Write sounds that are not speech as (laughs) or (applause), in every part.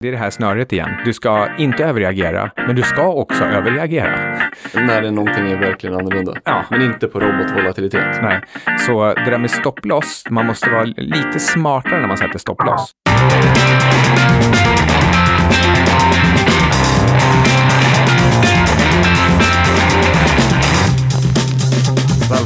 Det är det här snöret igen. Du ska inte överreagera, men du ska också överreagera. När det någonting är verkligen annorlunda. Ja. Men inte på robotvolatilitet. Nej, så det där med stopploss, man måste vara lite smartare när man sätter stopploss.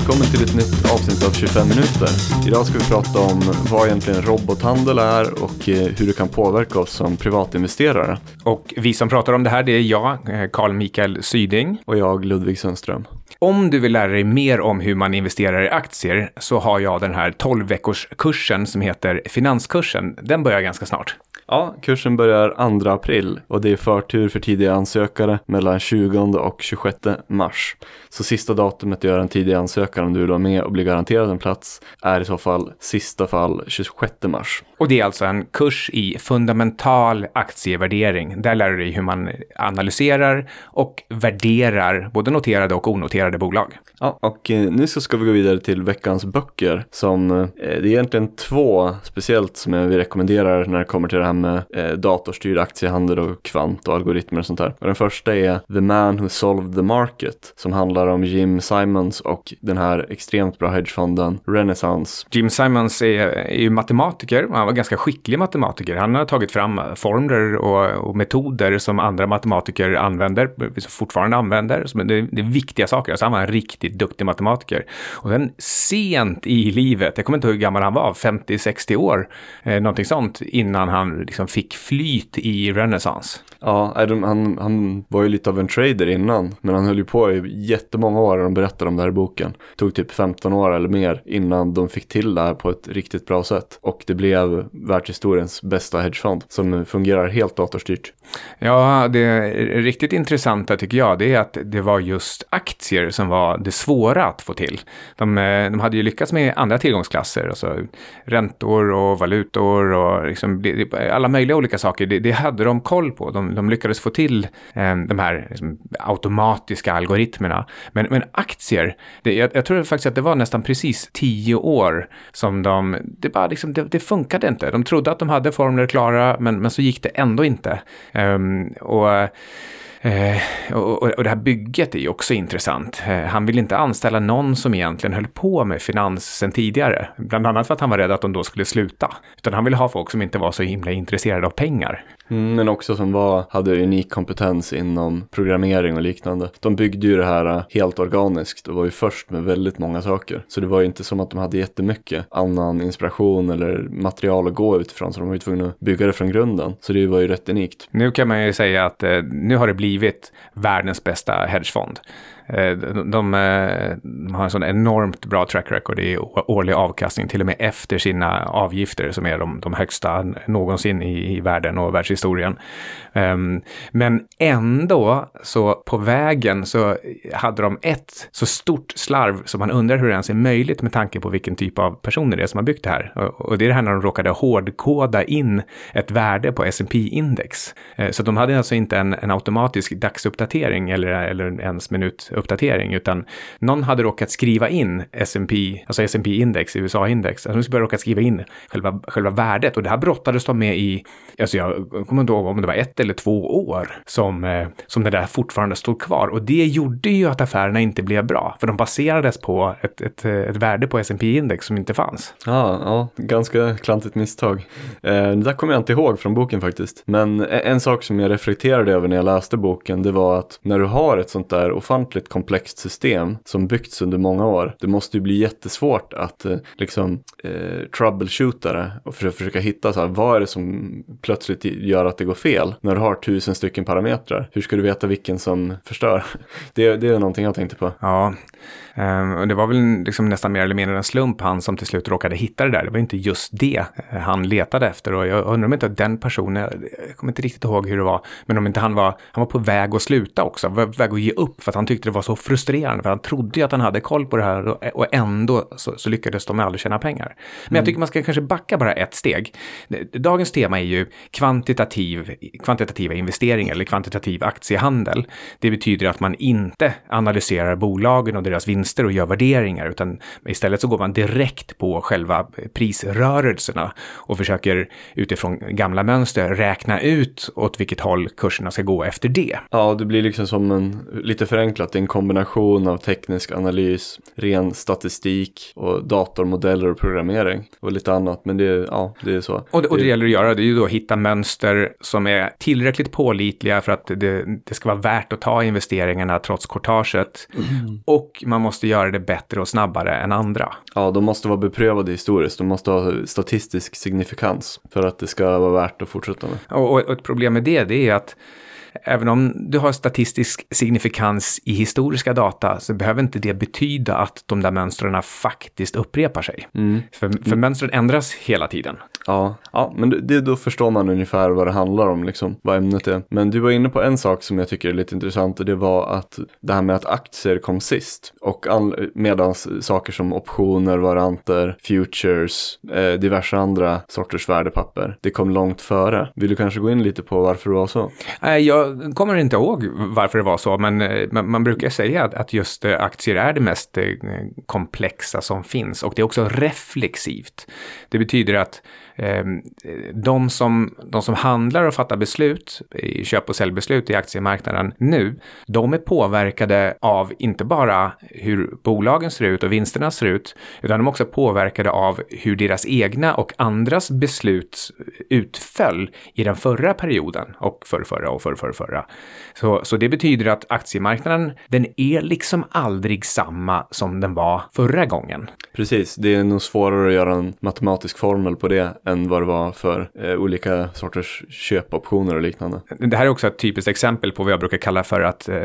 Välkommen till ett nytt avsnitt av 25 minuter. Idag ska vi prata om vad egentligen robothandel är och eh, hur det kan påverka oss som privatinvesterare. Och vi som pratar om det här, det är jag, eh, Carl Mikael Syding. Och jag, Ludvig Sundström. Om du vill lära dig mer om hur man investerar i aktier så har jag den här 12 veckors kursen som heter Finanskursen. Den börjar ganska snart. Ja, kursen börjar 2 april och det är förtur för tidiga ansökare mellan 20 och 26 mars. Så sista datumet att göra en tidig ansökan om du vill vara med och bli garanterad en plats är i så fall sista fall 26 mars. Och det är alltså en kurs i fundamental aktievärdering. Där lär du dig hur man analyserar och värderar både noterade och onoterade bolag. Ja, och eh, nu så ska vi gå vidare till veckans böcker som eh, det är egentligen två speciellt som jag vill rekommendera när det kommer till det här med eh, datorstyrd aktiehandel och kvant och algoritmer och sånt där. Och den första är The Man Who Solved the Market som handlar om Jim Simons och den här extremt bra hedgefonden Renaissance. Jim Simons är, är ju matematiker han var ganska skicklig matematiker. Han har tagit fram eh, formler och, och metoder som andra matematiker använder, eh, fortfarande använder. Som det, det är viktiga saker. Alltså han var en riktigt duktig matematiker. Och sen sent i livet, jag kommer inte ihåg hur gammal han var, 50-60 år, eh, någonting sånt, innan han liksom fick flyt i renässans. Ja, han, han var ju lite av en trader innan, men han höll ju på i jättemånga år och de berättade om det här i boken. Det tog typ 15 år eller mer innan de fick till det här på ett riktigt bra sätt. Och det blev världshistoriens bästa hedgefond som fungerar helt datorstyrt. Ja, det riktigt intressanta tycker jag, det är att det var just aktier som var det svåra att få till. De, eh, de hade ju lyckats med andra tillgångsklasser, alltså räntor och valutor och liksom, alla möjliga olika saker. Det, det hade de koll på. De, de lyckades få till eh, de här liksom, automatiska algoritmerna. Men, men aktier, det, jag, jag, tror faktiskt att det var nästan precis tio år som de, det bara liksom, det, det funkade inte. De trodde att de hade formler klara, men, men så gick det ändå inte. Um, och Eh, och, och, det här bygget är ju också intressant. Eh, han vill inte anställa någon som egentligen höll på med finans sen tidigare. Bland annat för att han var rädd att de då skulle sluta. Utan han ville ha folk som inte var så himla intresserade av pengar. Mm, men också som var, hade unik kompetens inom programmering och liknande. De byggde ju det här eh, helt organiskt och var ju först med väldigt många saker. Så det var ju inte som att de hade jättemycket annan inspiration eller material att gå utifrån. Så de var ju tvungna att bygga det från grunden. Så det var ju rätt unikt. Nu kan man ju säga att eh, nu har det blivit världens bästa hedgefond. Eh, de, de, de, har en sån enormt bra track record i årlig avkastning, till och med efter sina avgifter som är de, de högsta någonsin i, i världen och världshistorien. Um, men ändå så på vägen så hade de ett så stort slarv som man undrar hur det ens är möjligt med tanke på vilken typ av personer det är som har byggt det här. Och, och det är det här när de råkade hårdkoda in ett värde på S&P index. Uh, eh, så de hade alltså inte en, en automatisk dagsuppdatering eller, eller ens minut uppdatering, utan någon hade råkat skriva in S&P, alltså S&P index, USA-index, alltså de skulle råkat skriva in själva, själva värdet och det här brottades de med i, alltså jag kommer inte ihåg om det var ett eller två år som, eh, som det där fortfarande stod kvar och det gjorde ju att affärerna inte blev bra, för de baserades på ett, ett, ett värde på S&P index som inte fanns. Ja, ja, ganska klantigt misstag. Eh, det där kommer jag inte ihåg från boken faktiskt, men e, en sak som jag reflekterade över när jag läste boken, det var att när du har ett sånt där ofantligt ett komplext system som byggts under många år. Det måste ju bli jättesvårt att eh, liksom eh, troubleshoota det och försöka hitta så här, vad är det som plötsligt gör att det går fel? När du har tusen stycken parametrar, hur ska du veta vilken som förstör? (laughs) Det, det är någonting jag tänkte på. Ja, och det var väl liksom nästan mer eller mindre en slump han som till slut råkade hitta det där. Det var inte just det uh, han letade efter. Och jag undrar om inte den personen, jag kommer inte riktigt ihåg hur det var, men om inte han var, han var på väg att sluta också, var på väg att ge upp för att han tyckte det var så frustrerande. För han trodde ju att han hade koll på det här och, och ändå så, så, lyckades de aldrig tjäna pengar. Men mm. jag tycker man ska kanske backa bara ett steg. Dagens tema är ju kvantitativ, kvantitativa investeringar eller kvantitativ aktiehandel. Det betyder att man inte analyserar bolagen och deras vinster vinster och gör värderingar, utan istället så går man direkt på själva prisrörelserna och försöker utifrån gamla mönster räkna ut åt vilket håll kurserna ska gå efter det. Ja, det blir liksom som en, lite förenklat, en kombination av teknisk analys, ren statistik och datormodeller och programmering och lite annat. Men det, ja, det är så. Och det, och det gäller att göra, det är ju då att hitta mönster som är tillräckligt pålitliga för att det, det ska vara värt att ta investeringarna trots courtaget. Mm. Och man måste göra det bättre och snabbare än andra. Ja, de måste vara beprövade historiskt. De måste ha statistisk signifikans för att det ska vara värt att fortsätta med. Och, och ett problem med det, det är att även om du har statistisk signifikans i historiska data så behöver inte det betyda att de där mönstren faktiskt upprepar sig. Mm. För, för mm. mönstren ändras hela tiden. Ja, ja men det, då förstår man ungefär vad det handlar om, liksom, vad ämnet är. Men du var inne på en sak som jag tycker är lite intressant och det var att det här med att aktier kom sist och medan saker som optioner, varanter, futures, eh, diverse andra sorters värdepapper, det kom långt före. Vill du kanske gå in lite på varför det var så? Jag kommer inte ihåg varför det var så, men eh, man, man brukar säga att just eh, aktier är det mest eh, komplexa som finns och det är också reflexivt. Det betyder att Ehm, de som, de som handlar och fattar beslut, i köp och säljbeslut i aktiemarknaden nu, de är påverkade av inte bara hur bolagen ser ut och vinsterna ser ut, utan de är också påverkade av hur deras egna och andras beslut utföll i den förra perioden och förra och förra, förra. Så, så det betyder att aktiemarknaden, den är liksom aldrig samma som den var förra gången. Precis, det är nog svårare att göra en matematisk formel på det än vad det var för eh, olika sorters köpoptioner och liknande. Det här är också ett typiskt exempel på vad jag brukar kalla för att eh,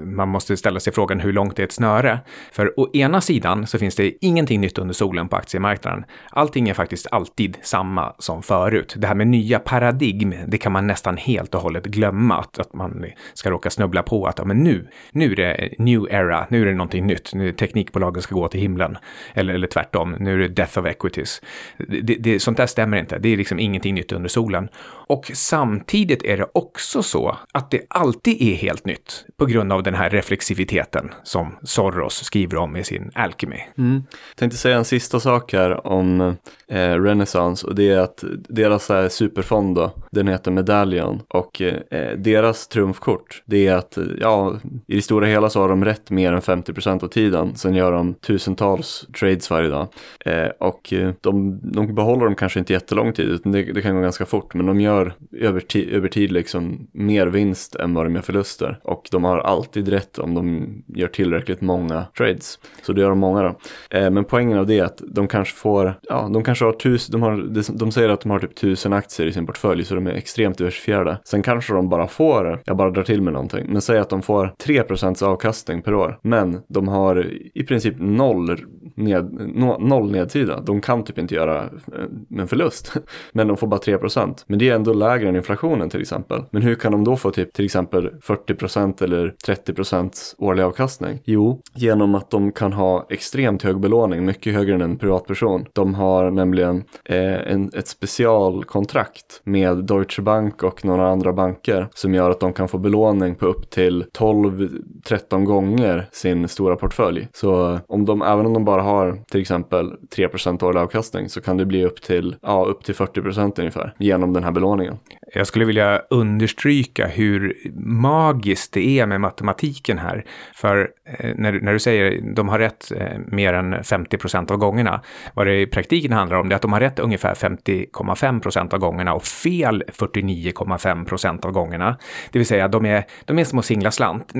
man måste ställa sig frågan hur långt är ett snöre? För å ena sidan så finns det ingenting nytt under solen på aktiemarknaden. Allting är faktiskt alltid samma som förut. Det här med nya paradigm, det kan man nästan helt och hållet glömma att, att man ska råka snubbla på att ja, men nu, nu är det new era, nu är det någonting nytt, nu teknikbolagen ska gå till himlen. Eller, eller tvärtom, nu är det death of equities. Det, det, sånt där stämmer inte. Det är liksom ingenting nytt under solen. Och samtidigt är det också så att det alltid är helt nytt på grund av den här reflexiviteten som Soros skriver om i sin Alchemy. Mm. Jag tänkte säga en sista sak här om eh, Renaissance och det är att deras här, superfond då, den heter Medallion och eh, eh deras trumfkort det är att eh, ja, i det stora hela så har de rätt mer än 50 procent av tiden. Sen gör de tusentals trades varje dag eh, och de, de behåller dem kanske inte jättelång tid utan det, det kan gå ganska fort men de gör gör över, ti över tid liksom mer vinst än vad de gör förluster. Och de har alltid rätt om de gör tillräckligt många trades. Så det gör de många då. Eh, men poängen av det är att de kanske får, ja, de kanske har tusen, de, har, de säger att de har typ tusen aktier i sin portfölj så de är extremt diversifierade. Sen kanske de bara får, jag bara drar till med någonting, men säg att de får 3% avkastning per år. Men de har i princip noll, ned, no, noll nedsida. De kan typ inte göra eh, en förlust. (laughs) Men de får bara 3%. Men det är ändå ändå lägre än inflationen till exempel. Men hur kan de då få typ till exempel 40% eller 30% årlig avkastning? Jo, genom att de kan ha extremt hög belåning, mycket högre än en privatperson. De har nämligen eh, en, ett specialkontrakt med Deutsche Bank och några andra banker som gör att de kan få belåning på upp till 12-13 gånger sin stora portfölj. Så om de, även om de bara har till exempel 3% årlig avkastning så kan det bli upp till, ja, upp till 40% ungefär genom den här belåningen utmaningen. Jag skulle vilja understryka hur magiskt det är med matematiken här. För eh, när, när du säger de har rätt eh, mer än 50 procent av gångerna, vad det i praktiken handlar om det är att de har rätt ungefär 50,5 procent av gångerna och fel 49,5 procent av gångerna. Det vill säga de är, de är som att singla slant.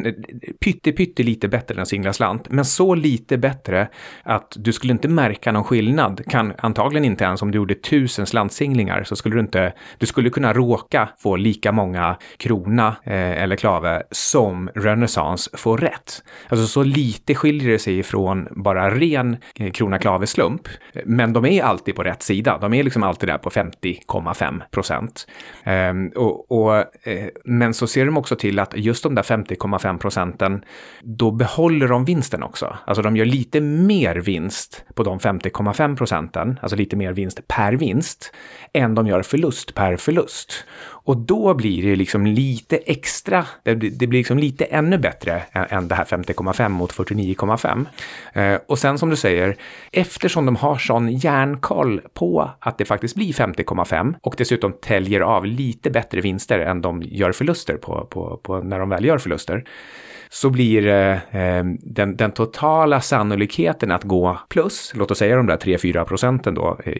Pytte, pytte lite bättre än att singla slant, men så lite bättre att du skulle inte märka någon skillnad. Kan antagligen inte ens om du gjorde tusen slantsinglingar så skulle du inte, du skulle skulle kunna råka få lika många krona eh, eller klave som Renaissance får rätt. Alltså så lite skiljer det sig ifrån bara ren eh, krona klave slump. Men de är alltid på rätt sida. De är liksom alltid där på 50,5 procent. Eh, och, och, eh, men så ser de också till att just de där 50,5 procenten, då behåller de vinsten också. Alltså de gör lite mer vinst på de 50,5 procenten, alltså lite mer vinst per vinst, än de gör förlust per förlust förlust. Och då blir det liksom lite extra, det blir, det blir liksom lite ännu bättre än, det här 50,5 mot 49,5. Eh, och sen som du säger, eftersom de har sån järnkoll på att det faktiskt blir 50,5 och dessutom täljer av lite bättre vinster än de gör förluster på, på, på när de väl gör förluster, så blir eh, eh, den, den, totala sannolikheten att gå plus, låt oss säga de där 3-4 procenten då i,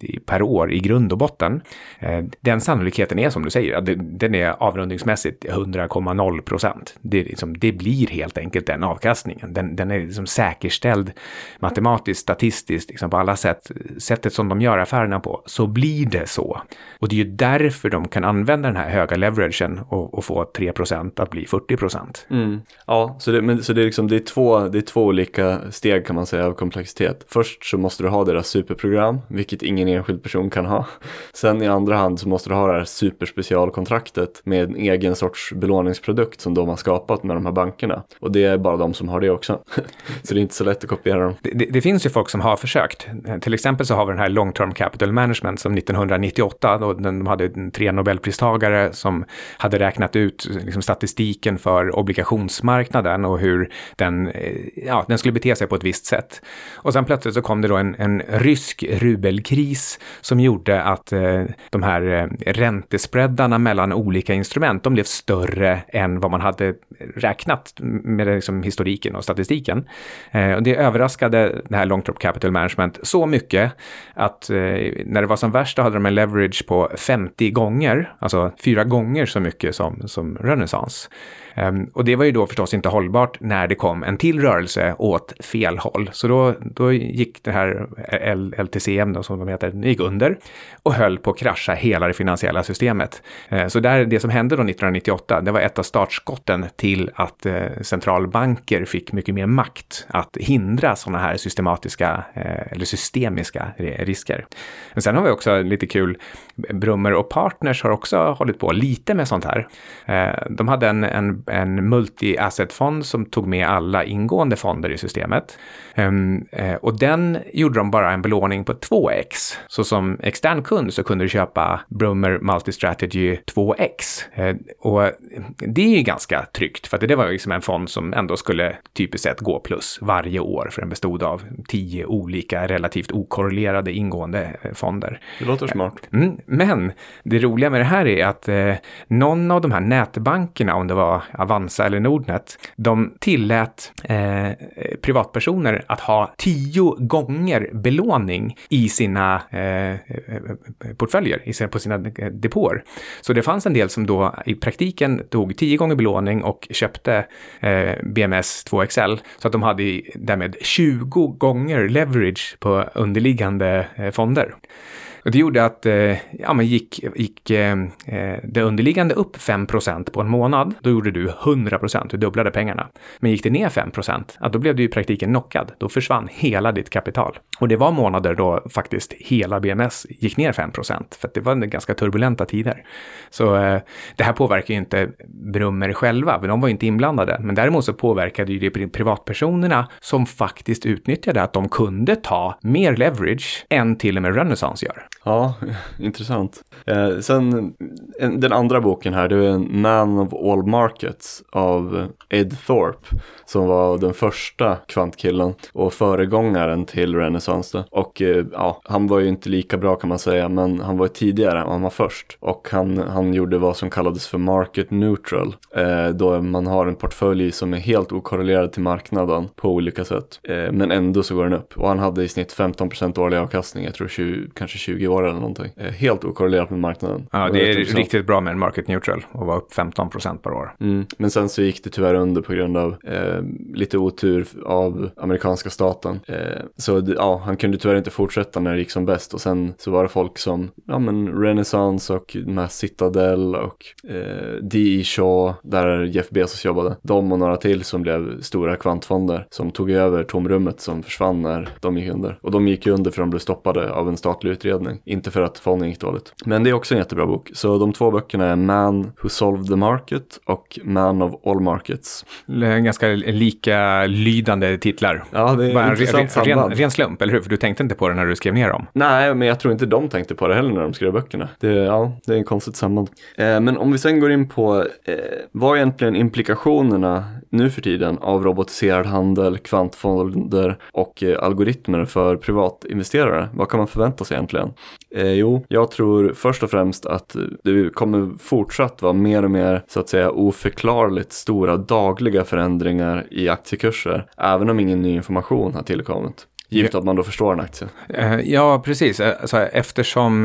i, per år i grund och botten, eh, den sannolikheten är som du säger, den är avrundningsmässigt 100,0 procent. Det, liksom, det blir helt enkelt den avkastningen. Den, den är liksom säkerställd matematiskt, statistiskt, liksom på alla sätt, sättet som de gör affärerna på, så blir det så. Och det är ju därför de kan använda den här höga leveragen och, och få 3 procent att bli 40 procent. Mm. Ja, så, det, men, så det, är liksom, det, är två, det är två olika steg kan man säga av komplexitet. Först så måste du ha deras superprogram, vilket ingen enskild person kan ha. Sen i andra hand så måste du ha det här superspecialkontraktet med en egen sorts belåningsprodukt som de har skapat med de här bankerna. Och det är bara de som har det också. (laughs) så det är inte så lätt att kopiera dem. Det, det, det, finns ju folk som har försökt. Till exempel så har vi den här Long Term Capital Management som 1998, då de hade tre Nobelpristagare som hade räknat ut liksom, statistiken för obligations obligationsmarknaden och hur den, eh, ja, den skulle bete sig på ett visst sätt. Och sen plötsligt så kom det då en, en rysk rubelkris som gjorde att eh, de här eh, räntespreadarna mellan olika instrument, de blev större än vad man hade räknat med liksom, historiken och statistiken. Eh, och det överraskade det här Long Term Capital Management så mycket att eh, när det var som värst då hade de en leverage på 50 gånger, alltså fyra gånger så mycket som, som Renaissance. Ehm, och det var ju då förstås inte hållbart när det kom en till rörelse åt fel håll. Så då, då gick det här LTCM då, som de heter, gick under och höll på att krascha hela det finansiella systemet. Ehm, så där, det som hände då 1998, det var ett av startskotten till att eh, centralbanker fick mycket mer makt att hindra sådana här systematiska eh, eller systemiska risker. Men sen har vi också lite kul, Brummer och Partners har också hållit på lite med sånt här. Ehm, de hade en, en en multi-asset-fond som tog med alla ingående fonder i systemet. Um, uh, och den gjorde de bara en belåning på 2x. Så som extern kund så kunde du köpa Brummer Multi-Strategy 2x. Uh, och det är ju ganska tryggt för att det var liksom en fond som ändå skulle typiskt sett gå plus varje år för den bestod av tio olika relativt okorrelerade ingående eh, fonder. Det låter smart. Mm, men det roliga med det här är att eh, någon av de här nätbankerna, om det var Avanza eller Nordnet, de tillät eh, privatpersoner att ha tio gånger belåning i sina eh, portföljer, på sina depåer. Så det fanns en del som då i praktiken tog tio gånger belåning och köpte eh, BMS 2XL så att de hade därmed 20 gånger leverage på underliggande eh, fonder. Och det gjorde att eh, ja, men gick, gick eh, eh det underliggande upp 5% på en månad, då gjorde du 100% du dubblade pengarna. Men gick det ner 5 ja, då blev du i praktiken knockad. Då försvann hela ditt kapital. Och det var månader då faktiskt hela BMS gick ner 5% för att det var ganska turbulenta tider. Så eh, det här påverkar ju inte Brummer själva, för de var inte inblandade. Men däremot så påverkade ju det privatpersonerna som faktiskt utnyttjade att de kunde ta mer leverage än till och med Renaissance gör. Ja, (laughs) intressant. Eh, sen en, den andra boken här, det är en Man of All Markets av Ed Thorpe som var den första kvantkillen och föregångaren till Renaissance. Och eh, ja, han var ju inte lika bra kan man säga, men han var tidigare, han var först. Och han, han gjorde vad som kallades för market neutral, eh, då man har en portfölj som är helt okorrelerad till marknaden på olika sätt. Eh, men ändå så går den upp. Och han hade i snitt 15% årlig avkastning, jag tror 20, kanske 20 år eller någonting. Eh, helt okorrelerat med marknaden. Ja, det är riktigt bra med en market neutral och vara upp 15% per år. Mm. Men sen så gick det tyvärr under på grund av eh, lite otur av amerikanska staten. Eh, så ja, han kunde tyvärr inte fortsätta när det gick som bäst och sen så var det folk som, ja men Renaissance och de här Citadel och eh, D.E. Shaw, där Jeff Bezos jobbade. De och några till som blev stora kvantfonder som tog över tomrummet som försvann när de gick under. Och de gick under för de blev stoppade av en statlig utredning. Inte för att fonden gick dåligt. Men det är också en jättebra bok. Så de två böckerna är Man Who Solved the Market och Man of All Markets. Ganska lika lydande titlar. Ja, det är Bara intressant ren, ren, ren slump, eller hur? För du tänkte inte på det när du skrev ner dem. Nej, men jag tror inte de tänkte på det heller när de skrev böckerna. Det, ja, det är en konstigt samband. Eh, men om vi sen går in på eh, vad är egentligen implikationerna nu för tiden av robotiserad handel, kvantfonder och eh, algoritmer för privatinvesterare? Vad kan man förvänta sig egentligen? Eh, jo, jag tror först och främst att det kommer fortsatt vara mer och mer så att säga oförklarligt stora dagliga förändringar i aktiekurser, även om ingen ny information har tillkommit. Givet att man då förstår en aktie. Eh, Ja, precis. Eh, Alltså, eftersom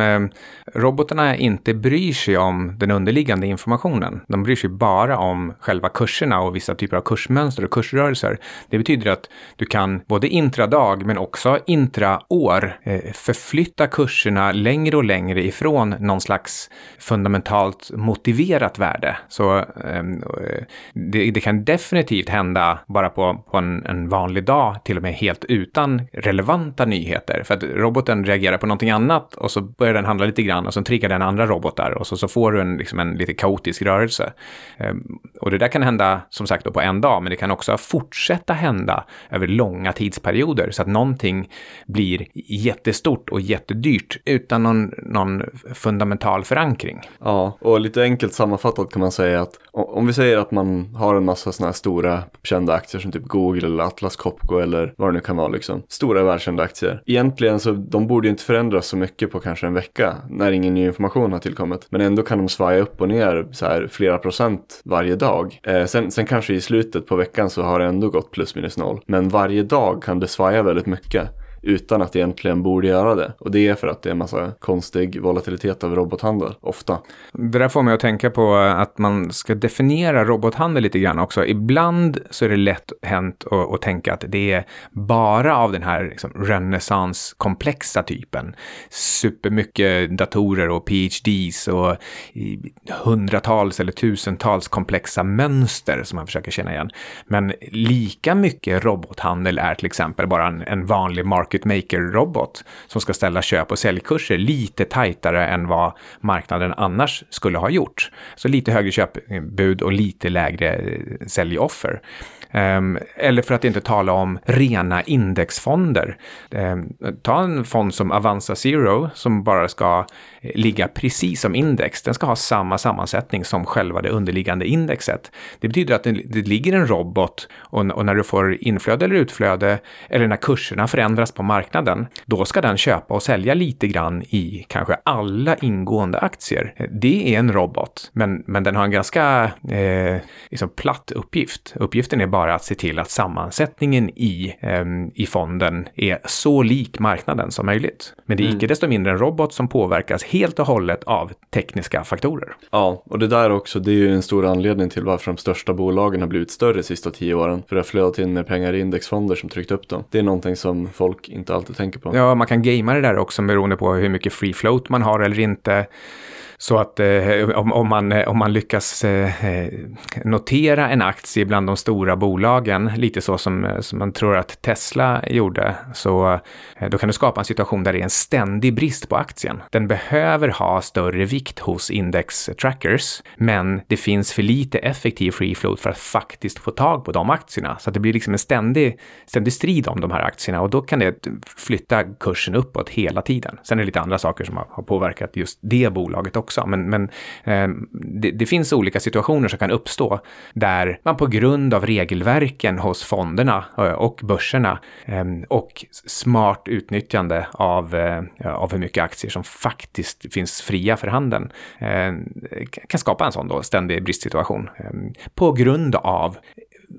robotarna inte bryr sig om den underliggande informationen. De bryr sig bara om själva kurserna och vissa typer av kursmönster och kursrörelser. Det betyder att du kan både intradag men också intraår eh, förflytta kurserna längre och längre ifrån någon slags fundamentalt motiverat värde. Så ehm, eh, det, det kan definitivt hända bara på, på en, en vanlig dag, till och med helt utan relevanta nyheter. För att roboten reagerar på någonting annat och så börjar den handla lite grann och så triggar den andra robotar och så, så får du en, liksom en lite kaotisk rörelse. Ehm, och det där kan hända som sagt då på en dag, men det kan också fortsätta hända över långa tidsperioder så att någonting blir jättestort och jättedyrt utan någon, någon fundamental förankring. Ja, och lite enkelt sammanfattat kan man säga att om vi säger att man har en massa sådana här stora kända aktier som typ Google eller Atlas Copco eller vad det nu kan vara liksom. Stora välkända aktier. Egentligen så de borde ju inte förändras så mycket på kanske en vecka när ingen ny information har tillkommit. Men ändå kan de svaja upp och ner så här flera procent varje dag. Eh, sen, sen kanske i slutet på veckan så har det ändå gått plus minus noll. Men varje dag kan det svaja väldigt mycket utan att egentligen borde göra det. Och det är för att det är en massa konstig volatilitet av robothandel, ofta. Det där får mig att tänka på eh, att man ska definiera robothandel lite grann också. Ibland så är det lätt hänt att, att tänka att det är bara av den här liksom, renässanskomplexa typen. Supermycket datorer och PhDs och hundratals eller tusentals komplexa mönster som man försöker känna igen. Men lika mycket robothandel är till exempel bara en, en vanlig market maker-robot som ska ställa köp och säljkurser lite tajtare än vad marknaden annars skulle ha gjort. Så lite högre köpbud och lite lägre eh, säljoffer. Ehm, eller för att inte tala om rena indexfonder. Ehm, ta en fond som Avanza Zero som bara ska eh, ligga precis som index. Den ska ha samma sammansättning som själva det underliggande indexet. Det betyder att det, ligger en robot och, och när du får inflöde eller utflöde eller när kurserna förändras på marknaden, då ska den köpa och sälja lite grann i kanske alla ingående aktier. Det är en robot, men, men den har en ganska eh, liksom platt uppgift. Uppgiften är bara att se till att sammansättningen i, eh, i fonden är så lik marknaden som möjligt. Men det är icke desto mindre en robot som påverkas helt och hållet av tekniska faktorer. Ja, och det där också, det är ju en stor anledning till varför de största bolagen har blivit större de sista tio åren. För det har flödat in med pengar i indexfonder som tryckt upp dem. Det är någonting som folk inte alltid tänker på. Ja, man kan gamea det där också beroende på hur mycket free float man har eller inte. Så att eh, om, om, man, eh, om man lyckas eh, eh, notera en aktie bland de stora bolagen, lite så som, eh, som man tror att Tesla gjorde, så eh, då kan du skapa en situation där det är en ständig brist på aktien. Den behöver ha större vikt hos index-trackers, men det finns för lite effektiv free float för att faktiskt få tag på de aktierna. Så att det blir liksom en ständig, ständig strid om de här aktierna och då kan det flytta kursen uppåt hela tiden. Sen är det lite andra saker som har, har påverkat just det bolaget också, men, men eh, det, det finns olika situationer som kan uppstå där man på grund av regelverken hos fonderna eh, och börserna eh, och smart utnyttjande av, eh, av hur mycket aktier som faktiskt finns fria för handeln eh, kan skapa en sån då ständig bristsituation eh, på grund av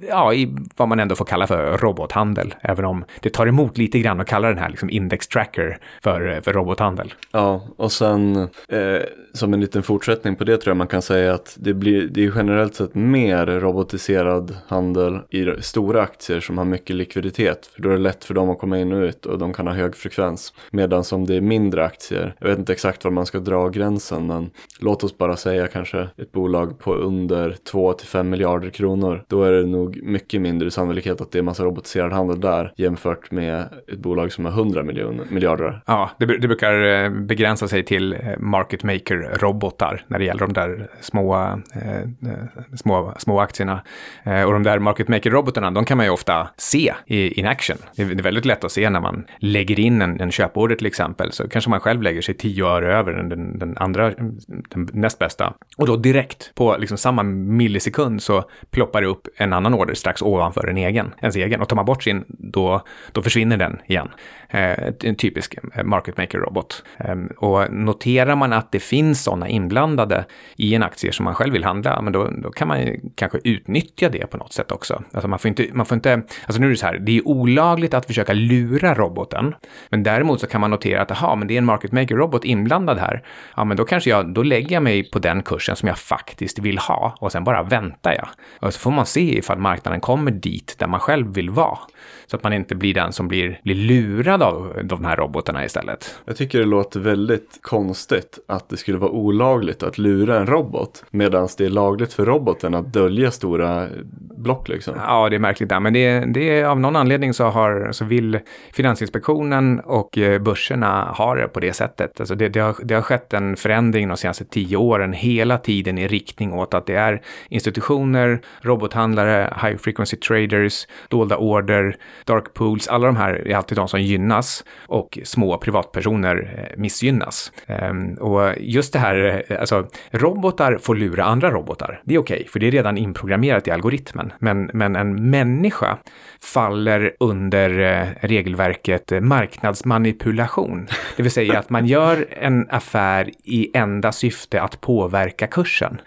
ja, i vad man ändå får kalla för robothandel, även om det tar emot lite grann att kalla den här liksom index tracker för, för robothandel. Ja, och sen eh, som en liten fortsättning på det tror jag man kan säga att det blir det är generellt sett mer robotiserad handel i stora aktier som har mycket likviditet. För då är det lätt för dem att komma in och ut och de kan ha hög frekvens. Medan som det är mindre aktier, jag vet inte exakt var man ska dra gränsen men låt oss bara säga kanske ett bolag på under 2-5 miljarder kronor. Då är det nog mycket mindre sannolikhet att det är massa robotiserad handel där jämfört med ett bolag som har 100 miljoner, miljarder. Ja, det, det brukar eh, begränsa sig till eh, market maker robotar när det gäller de där små, eh, små, små aktierna. Eh, och de där market maker-robotarna, de kan man ju ofta se i in action. Det är, det är väldigt lätt att se när man lägger in en, en köporder till exempel, så kanske man själv lägger sig 10 öre över den, den andra, den näst bästa. Och då direkt på liksom samma millisekund så ploppar det upp en annan order strax ovanför en egen, ens egen. Och tar man bort sin, då, då försvinner den igen. Eh, en typisk market maker-robot. Eh, och noterar man att det finns sådana inblandade i en aktie som man själv vill handla, men då, då kan man ju kanske utnyttja det på något sätt också. Alltså man får inte, man får inte, alltså nu är det så här, det är olagligt att försöka lura roboten, men däremot så kan man notera att, aha, men det är en market maker-robot inblandad här. Ja, men då kanske jag, då lägger jag mig på den kursen som jag faktiskt vill ha och sen bara väntar jag. Och så får man se ifall marknaden kommer dit där man själv vill vara. Så att man inte blir den som blir, blir lurad av de här robotarna istället. Jag tycker det låter väldigt konstigt att det skulle vara olagligt att lura en robot medan det är lagligt för roboten att dölja stora block liksom. Ja, det är märkligt där, men det, det är av någon anledning så, har, så vill Finansinspektionen och eh, börserna ha det på det sättet. Alltså det, det, har, det har skett en förändring de senaste tio åren hela tiden i riktning åt att det är institutioner, robothandlare, high frequency traders, dolda order, dark pools, alla de här är alltid de som gynnas och små privatpersoner eh, missgynnas. Ehm, och just det här, eh, alltså robotar får lura andra robotar. Det är okej, okay, för det är redan inprogrammerat i algoritmen. Men, men en människa faller under eh, regelverket eh, marknadsmanipulation. Det vill säga att man gör en affär i enda syfte att påverka kursen.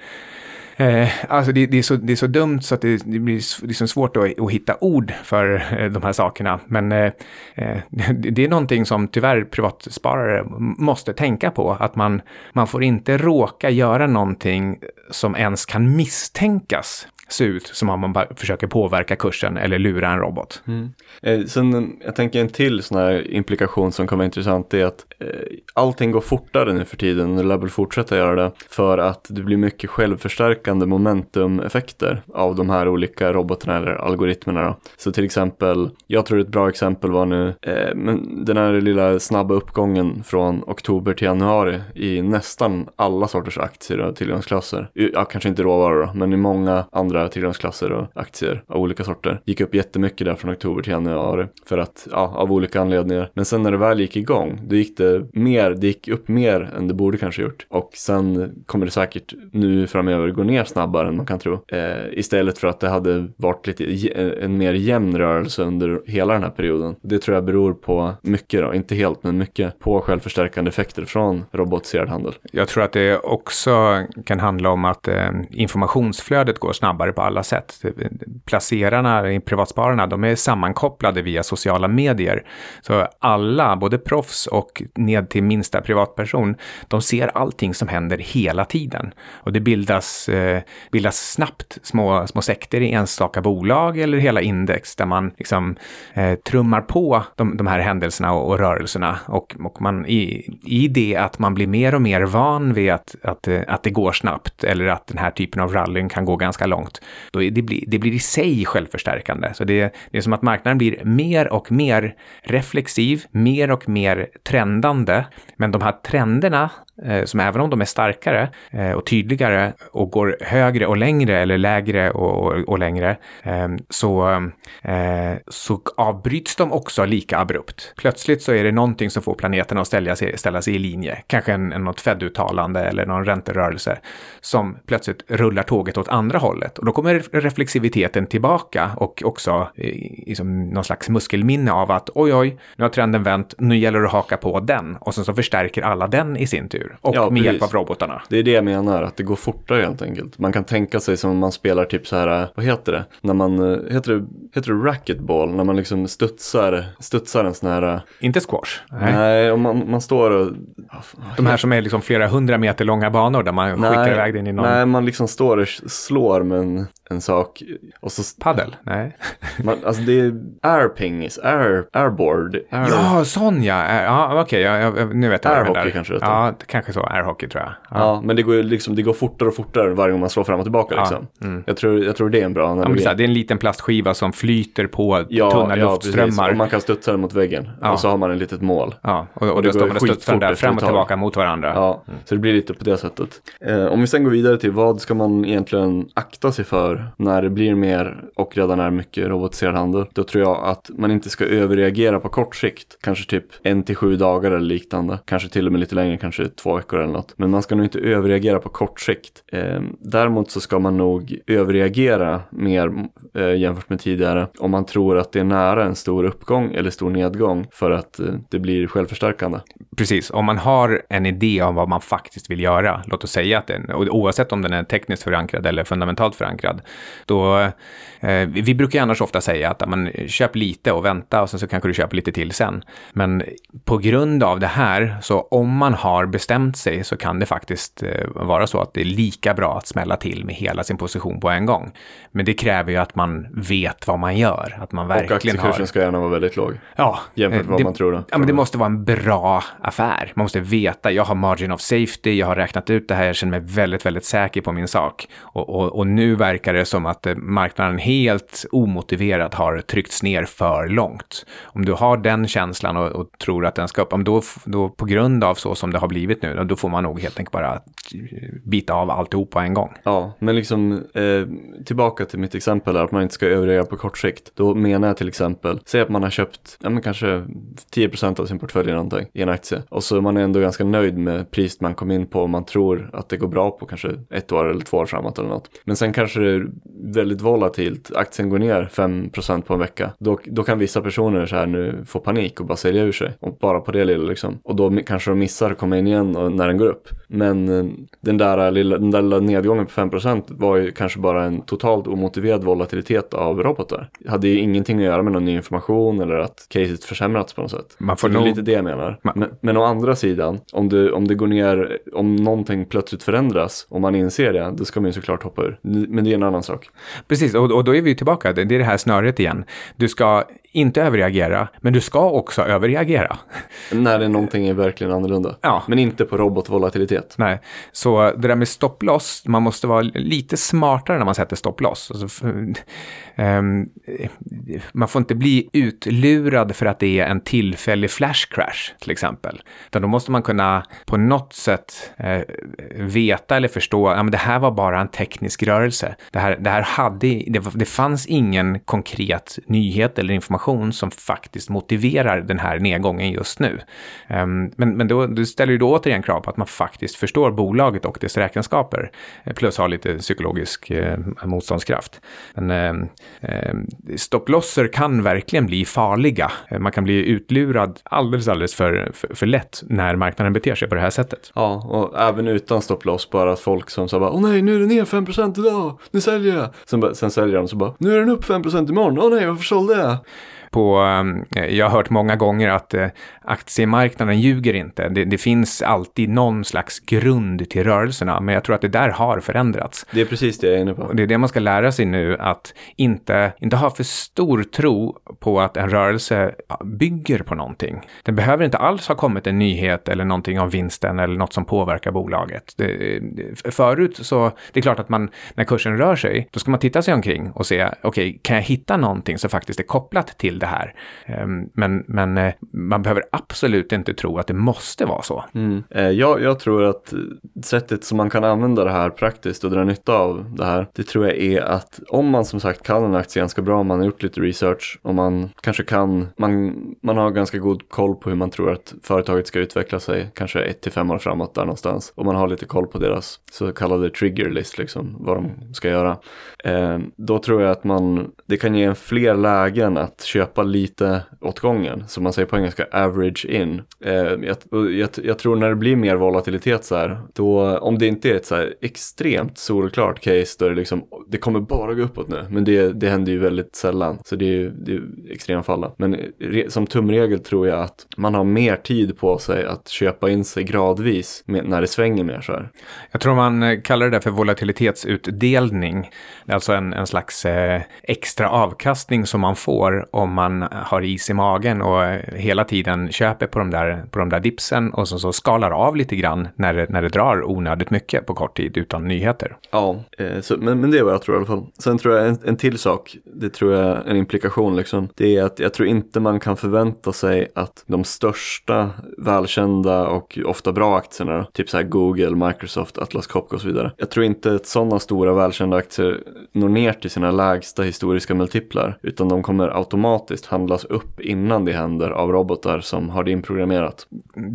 Eh, alltså det, det, är så, det är så dumt så att det, det blir liksom svårt att, att, hitta ord för eh, de här sakerna. Men eh, eh (laughs) det är någonting som tyvärr privatsparare måste tänka på. Att man, man får inte råka göra någonting som ens kan misstänkas se ut som om man bara försöker påverka kursen eller lura en robot. Mm. Eh, sen, eh, jag tänker en till sån här implikation som kan vara intressant är att eh, allting går fortare nu för tiden och det lär väl fortsätta göra det för att det blir mycket självförstärkande momentumeffekter av de här olika robotarna eller algoritmerna. Då. Så till exempel, jag tror ett bra exempel var nu eh, men den här lilla snabba uppgången från oktober till januari i nästan alla sorters aktier och tillgångsklasser. Ja, kanske inte råvaror då, men i många andra andra tillgångsklasser och aktier av olika sorter. Gick upp jättemycket där från oktober till januari för att, ja, av olika anledningar. Men sen när det väl gick igång, då gick det mer, det gick upp mer än det borde kanske gjort. Och sen kommer det säkert nu framöver gå ner snabbare än man kan tro. Eh, istället för att det hade varit lite en mer jämn rörelse under hela den här perioden. Det tror jag beror på mycket då, inte helt men mycket på självförstärkande effekter från robotiserad handel. Jag tror att det också kan handla om att eh, informationsflödet går snabbare snabbare på alla sätt. Placerarna, privatspararna, de är sammankopplade via sociala medier. Så alla, både proffs och ned till minsta privatperson, de ser allting som händer hela tiden. Och det bildas, eh, bildas snabbt små, små sekter i enstaka bolag eller hela index där man liksom eh, trummar på de, de här händelserna och, och rörelserna. Och, och man i, i det att man blir mer och mer van vid att, att, eh, att det går snabbt eller att den här typen av rallyn kan gå ganska långt framåt, då det blir, det blir i sig självförstärkande. Så det, det är som att marknaden blir mer och mer reflexiv, mer och mer trendande. Men de här trenderna Eh, som även om de är starkare eh, och tydligare och går högre och längre eller lägre och, och, och längre ehm, eh, så, så avbryts de också lika abrupt. Plötsligt så är det någonting som får planeterna att ställa sig, ställa sig i linje, kanske en, en något Fed-uttalande eller någon ränterörelse som plötsligt rullar tåget åt andra hållet. Och då kommer reflexiviteten tillbaka och också liksom någon slags muskelminne av att oj oj, nu har trenden vänt, nu gäller det att haka på den. Och sen så förstärker alla den i sin tur djur. Och ja, med hjälp av robotarna. Det är det jag menar, att det går fortare helt enkelt. Man kan tänka sig som man spelar typ så här, vad heter det? När man, eh, heter det, heter det racquetball? När man liksom studsar, studsar en sån här... Eh, Inte squash? Nej, nej och man, man står och... De här som är liksom flera hundra meter långa banor där man nej, skickar iväg den i någon... Nej, man liksom står och slår med en en sak. Och så, Paddel? Nej. man, alltså det är airpingis, air, airboard, air, Ja, sån ja. Är- Ja, okej. ja, ja, nu vet jag vad det Airhockey där. kanske det. Ja, det kanske så. Airhockey tror jag. Ja. Ja, men det går liksom, det går fortare och fortare varje gång man slår fram och tillbaka liksom. Jag, tror, jag tror det är en bra Ja, det, analogi. så här, det är en liten plastskiva som flyter på tunna precis. luftströmmar. Och man kan studsa den mot väggen. Ja. Och så har man ett litet mål. Ja, och, och det då står man och studsar där fram och tillbaka mot varandra. Ja, så det blir lite på det sättet. Eh, om vi sen går vidare till vad ska man egentligen akta sig för när det blir mer och redan är mycket robotiserad handel? Då tror jag att man inte ska överreagera på kort sikt. Kanske typ en till sju dagar eller liknande. Kanske till och med lite längre, kanske två veckor eller något. Men man ska nog inte överreagera på kort sikt. Eh, däremot så ska man nog överreagera mer eh, jämfört med tidigare om man tror att det är nära en stor uppgång eller stor nedgång för att eh, det blir självförstärkande. Precis, om man har en idé om vad man faktiskt vill göra, låt oss säga att den, oavsett om den är tekniskt förankrad eller fundamentalt förankrad, då, eh, vi brukar annars ofta säga att man köp lite och vänta och sen så kanske du köper lite till sen. Men på grund av det här, så om man har bestämt sig så kan det faktiskt eh, vara så att det är lika bra att smälla till med hela sin position på en gång. Men det kräver ju att man vet vad man gör, att man Och verkligen aktiekursen har... ska gärna vara väldigt låg. Ja, Jämfört eh, med vad det- man tror då. Ja, men det måste vara en bra affär. Man måste veta, jag har margin of safety, jag har räknat ut det här, jag känner mig väldigt, väldigt säker på min sak. Och, och, och nu verkar det som att eh, marknaden helt omotiverat har tryckts ner för långt. Om du har den känslan och, och tror att den ska upp, om då, då på grund av så som det har blivit nu, då får man nog helt enkelt bara eh, bita av alltihop på en gång. Ja, men liksom eh, tillbaka till mitt exempel där, att man inte ska överreagera på kort sikt. Då menar jag till exempel, säg att man har köpt, ja men kanske 10% av sin portfölj eller någonting i en aktie. Och så är man ändå ganska nöjd med priset man kom in på och man tror att det går bra på kanske ett år eller två år framåt eller något. Men sen kanske det väldigt volatilt, aktien går ner 5% på en vecka. Då, då kan vissa personer så här nu få panik och bara sälja ur sig. Och bara på det lilla liksom. Och då kanske de missar att komma in igen och, när den går upp. Men eh, den där, lilla, den där lilla nedgången på 5% var ju kanske bara en totalt omotiverad volatilitet av robotar. Det hade ju ingenting att göra med någon ny information eller att caset försämrats på något sätt. Man får det är nog- lite det jag menar. Ma- Men, men å andra sidan, om det, om det går ner, om någonting plötsligt förändras, om man inser det, då ska man ju såklart hoppa ur. Men det är en annan sak. Precis, och, och då är vi tillbaka. Det är det här snöret igen. Du ska inte överreagera, men du ska också överreagera. När det någonting är verkligen annorlunda. Ja. Men inte på robotvolatilitet. Nej, så det där med stopploss, man måste vara lite smartare när man sätter stopploss. Alltså, ehm, man får inte bli utlurad för att det är en tillfällig flash crash, till exempel. Utan då måste man kunna på något sätt eh, veta eller förstå, ja men det här var bara en teknisk rörelse. Det här, det här hade, det, det fanns ingen konkret nyhet eller information som faktiskt motiverar den här nedgången just nu. Um, men men då, det ställer ju då återigen krav på att man faktiskt förstår bolaget och dess räkenskaper. Eh, plus har lite psykologisk eh, motståndskraft. Men eh, eh, stopplosser kan verkligen bli farliga. Eh, man kan bli utlurad alldeles, alldeles för, för, för lätt när marknaden beter sig på det här sättet. Ja, och även utan stopploss, bara att folk som sa bara Åh nej, nu är det ner 5% idag, nu säger sälja. Sen, sen säljer de så bara, nu är den upp 5% imorgon, åh nej, varför sålde jag? På, eh, jag har hört många gånger att eh, aktiemarknaden ljuger inte. Det, det finns alltid någon slags grund till rörelserna, men jag tror att det där har förändrats. Det är precis det jag är inne på. Och det är det man ska lära sig nu, att inte, inte ha för stor tro på att en rörelse bygger på någonting. Den behöver inte alls ha kommit en nyhet eller någonting om vinsten eller något som påverkar bolaget. Det, det, förut så, det är klart att man, när kursen rör sig, då ska man titta sig omkring och se, okej, kan jag hitta någonting som faktiskt är kopplat till det här? Ehm, men, men eh, man behöver absolut inte tro att det måste vara så. Mm. Eh, jag, jag tror att sättet som man kan använda det här praktiskt och dra nytta av det här, det tror jag är att om man som sagt kan en aktie ganska bra, om man har gjort lite research och man kanske kan, man, man har ganska god koll på hur man tror att företaget ska utveckla sig, kanske ett till fem år framåt där någonstans. Och man har lite koll på deras så kallade trigger list, liksom, vad de ska göra. Eh, då tror jag att man, det kan ge en fler lägen att köpa lite åt gången, som man säger på engelska, average in. Eh, jag, jag, jag tror när det blir mer volatilitet så här, då, om det inte är ett så här extremt solklart case då är det liksom, det kommer bara gå uppåt nu, men det, det händer ju väldigt sällan, så det är ju det är ju. Men eh, re, som tumregel tror jag att man har mer tid på sig att köpa in sig gradvis med, när det svänger mer så här. Jag tror man eh, kallar det där för volatilitetsutdelning. Alltså en, en slags eh, extra avkastning som man får om man har is i magen och hela tiden köper på de där, på de där dipsen och så, så skalar av lite grann när det, när det drar onödigt mycket på kort tid utan nyheter. Ja, eh, så, men, men det är vad jag tror i alla fall. Sen tror jag en, en till sak, det tror jag är en implikation liksom, det är att jag tror inte man kan förvänta sig att de största välkända och ofta bra aktierna, typ så här Google, Microsoft, Atlas Copco och så vidare. Jag tror inte att sådana stora välkända aktier når ner till sina lägsta historiska multiplar, utan de kommer automatiskt handlas upp innan det händer av robotar som har det inprogrammerat.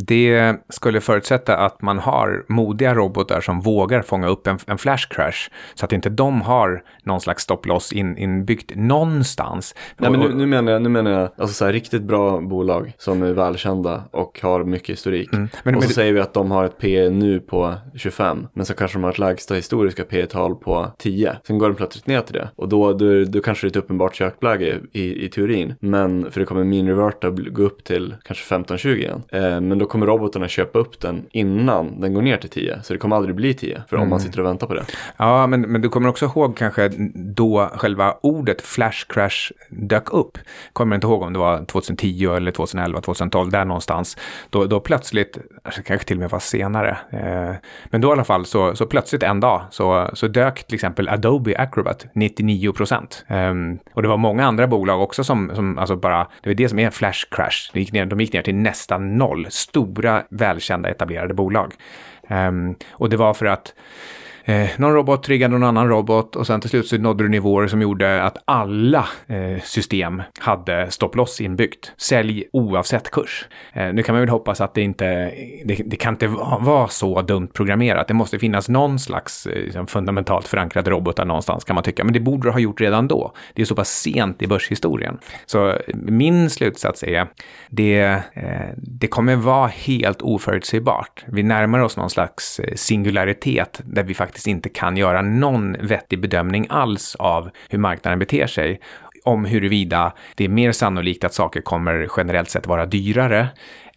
Det skulle förutsätta att man har modiga robotar som vågar fånga upp en, en flash crash, så att inte de har någon slags stopploss in, inbyggt någonstans. Nej, men nu, nu, menar jag, nu menar jag alltså så här, riktigt bra bolag som är välkända och har mycket historik. Mm. Men, och så men, säger vi att de har ett P nu på 25, men så kanske de har ett lägsta historiska P tal på 10. Sen går den plötsligt ner till det och då, då, då kanske det är ett uppenbart köpläge i, i teorin. Men för det kommer min reverta gå upp till kanske 15-20 igen. Eh, men då kommer robotarna köpa upp den innan den går ner till 10. Så det kommer aldrig bli 10 för mm. om man mm. sitter och väntar på det. Ja, men, men du kommer också ihåg kanske då själva ordet flash crash dök upp. Kommer inte ihåg om det var 2010 eller 2011, 2012, där någonstans. Då, då plötsligt, alltså kanske till och med var senare, eh, men då i alla fall så, så plötsligt en dag så, så dök till exempel Adobe Acrobat 99 procent. Eh, och det var många andra bolag också som, som alltså bara, det var det som är en flash crash. De gick ner, de gick ner till nästan noll. Stora, välkända, etablerade bolag. Um, och det var för att eh, någon robot triggade någon annan robot och sen till slut så nådde du nivåer som gjorde att alla eh, system hade stopploss inbyggt. Sälj oavsett kurs. Eh, nu kan man väl hoppas att det inte, det, det kan inte vara så dumt programmerat. Det måste finnas någon slags eh, liksom fundamentalt förankrad robotar någonstans kan man tycka, men det borde du ha gjort redan då. Det är så pass sent i börshistorien. Så eh, min slutsats är, det, eh, det kommer vara helt oförutsägbart. Vi närmar oss någon slags eh, singularitet där vi faktiskt faktiskt inte kan göra någon vettig bedömning alls av hur marknaden beter sig om huruvida det är mer sannolikt att saker kommer generellt sett vara dyrare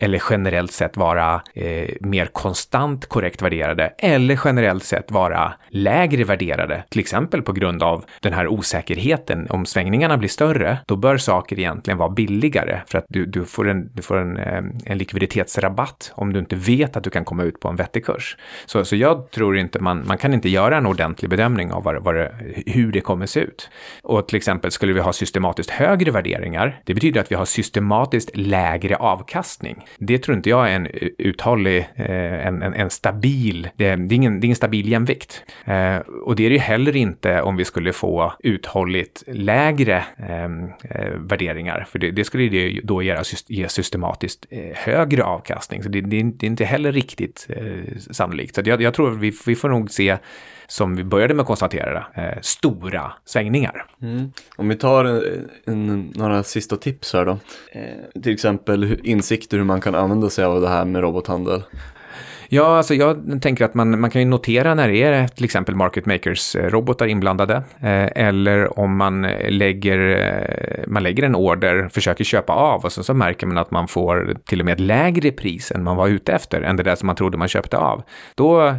eller generellt sett vara eh, mer konstant korrekt värderade eller generellt sett vara lägre värderade, till exempel på grund av den här osäkerheten. Om svängningarna blir större, då bör saker egentligen vara billigare för att du, du får, en, du får en, eh, en likviditetsrabatt om du inte vet att du kan komma ut på en vettig kurs. Så, så jag tror inte man, man kan inte göra en ordentlig bedömning av vad, vad det, hur det kommer se ut. Och till exempel skulle vi ha systematiskt högre värderingar, det betyder att vi har systematiskt lägre avkastning det tror inte jag är en uthållig, eh, en, en, en stabil, det, är, ingen, det är ingen stabil jämvikt. Eh, och det är det ju heller inte om vi skulle få uthålligt lägre ehm, eh, värderingar, för det, det skulle det då ge, ge systematiskt högre avkastning. Så det, det, är inte heller riktigt sannolikt. Så jag, jag tror vi, vi får nog se som vi började med att konstatera, eh, stora svängningar. Mm. Om vi tar en, en, några sista tips här då. Eh, till exempel insikter hur man kan använda sig av det här med robothandel. Ja, alltså jag tänker att man, man kan ju notera när det är till exempel market makers-robotar inblandade. Eh, eller om man lägger, eh, man lägger en order, försöker köpa av och så, så märker man att man får till och med ett lägre pris än man var ute efter, än det där som man trodde man köpte av. Då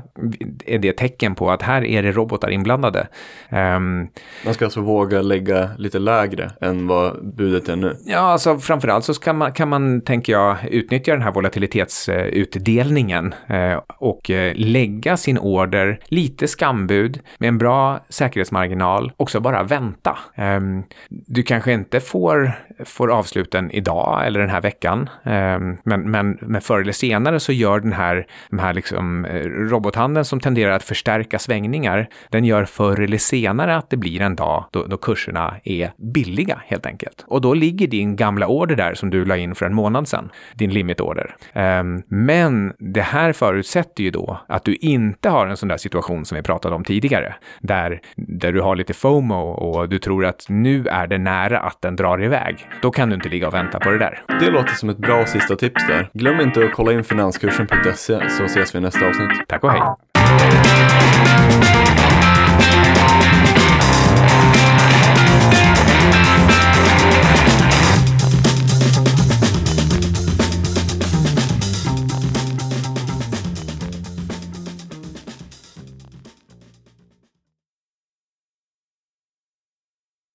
är det tecken på att här är det robotar inblandade. Um, man ska alltså våga lägga lite lägre än vad budet är nu? Ja, alltså framförallt så kan man, kan man, tänker jag, utnyttja den här volatilitetsutdelningen Eh, Eh, och eh, lägga sin order lite skambud med en bra säkerhetsmarginal och så bara vänta. Ehm, du kanske inte får, får avsluten idag eller den här veckan, ehm, men, men, men förr eller senare så gör den här, den här liksom eh, robothandeln som tenderar att förstärka svängningar, den gör förr eller senare att det blir en dag då, då kurserna är billiga helt enkelt. Och då ligger din gamla order där som du la in för en månad sedan, din limitorder. Ehm, men det här förutsätter ju då att du inte har en sån där situation som vi pratade om tidigare, där, där du har lite FOMO och du tror att nu är det nära att den drar iväg. Då kan du inte ligga och vänta på det där. Det låter som ett bra sista tips där. Glöm inte att kolla in finanskursen.se så ses vi i nästa avsnitt. Tack och hej!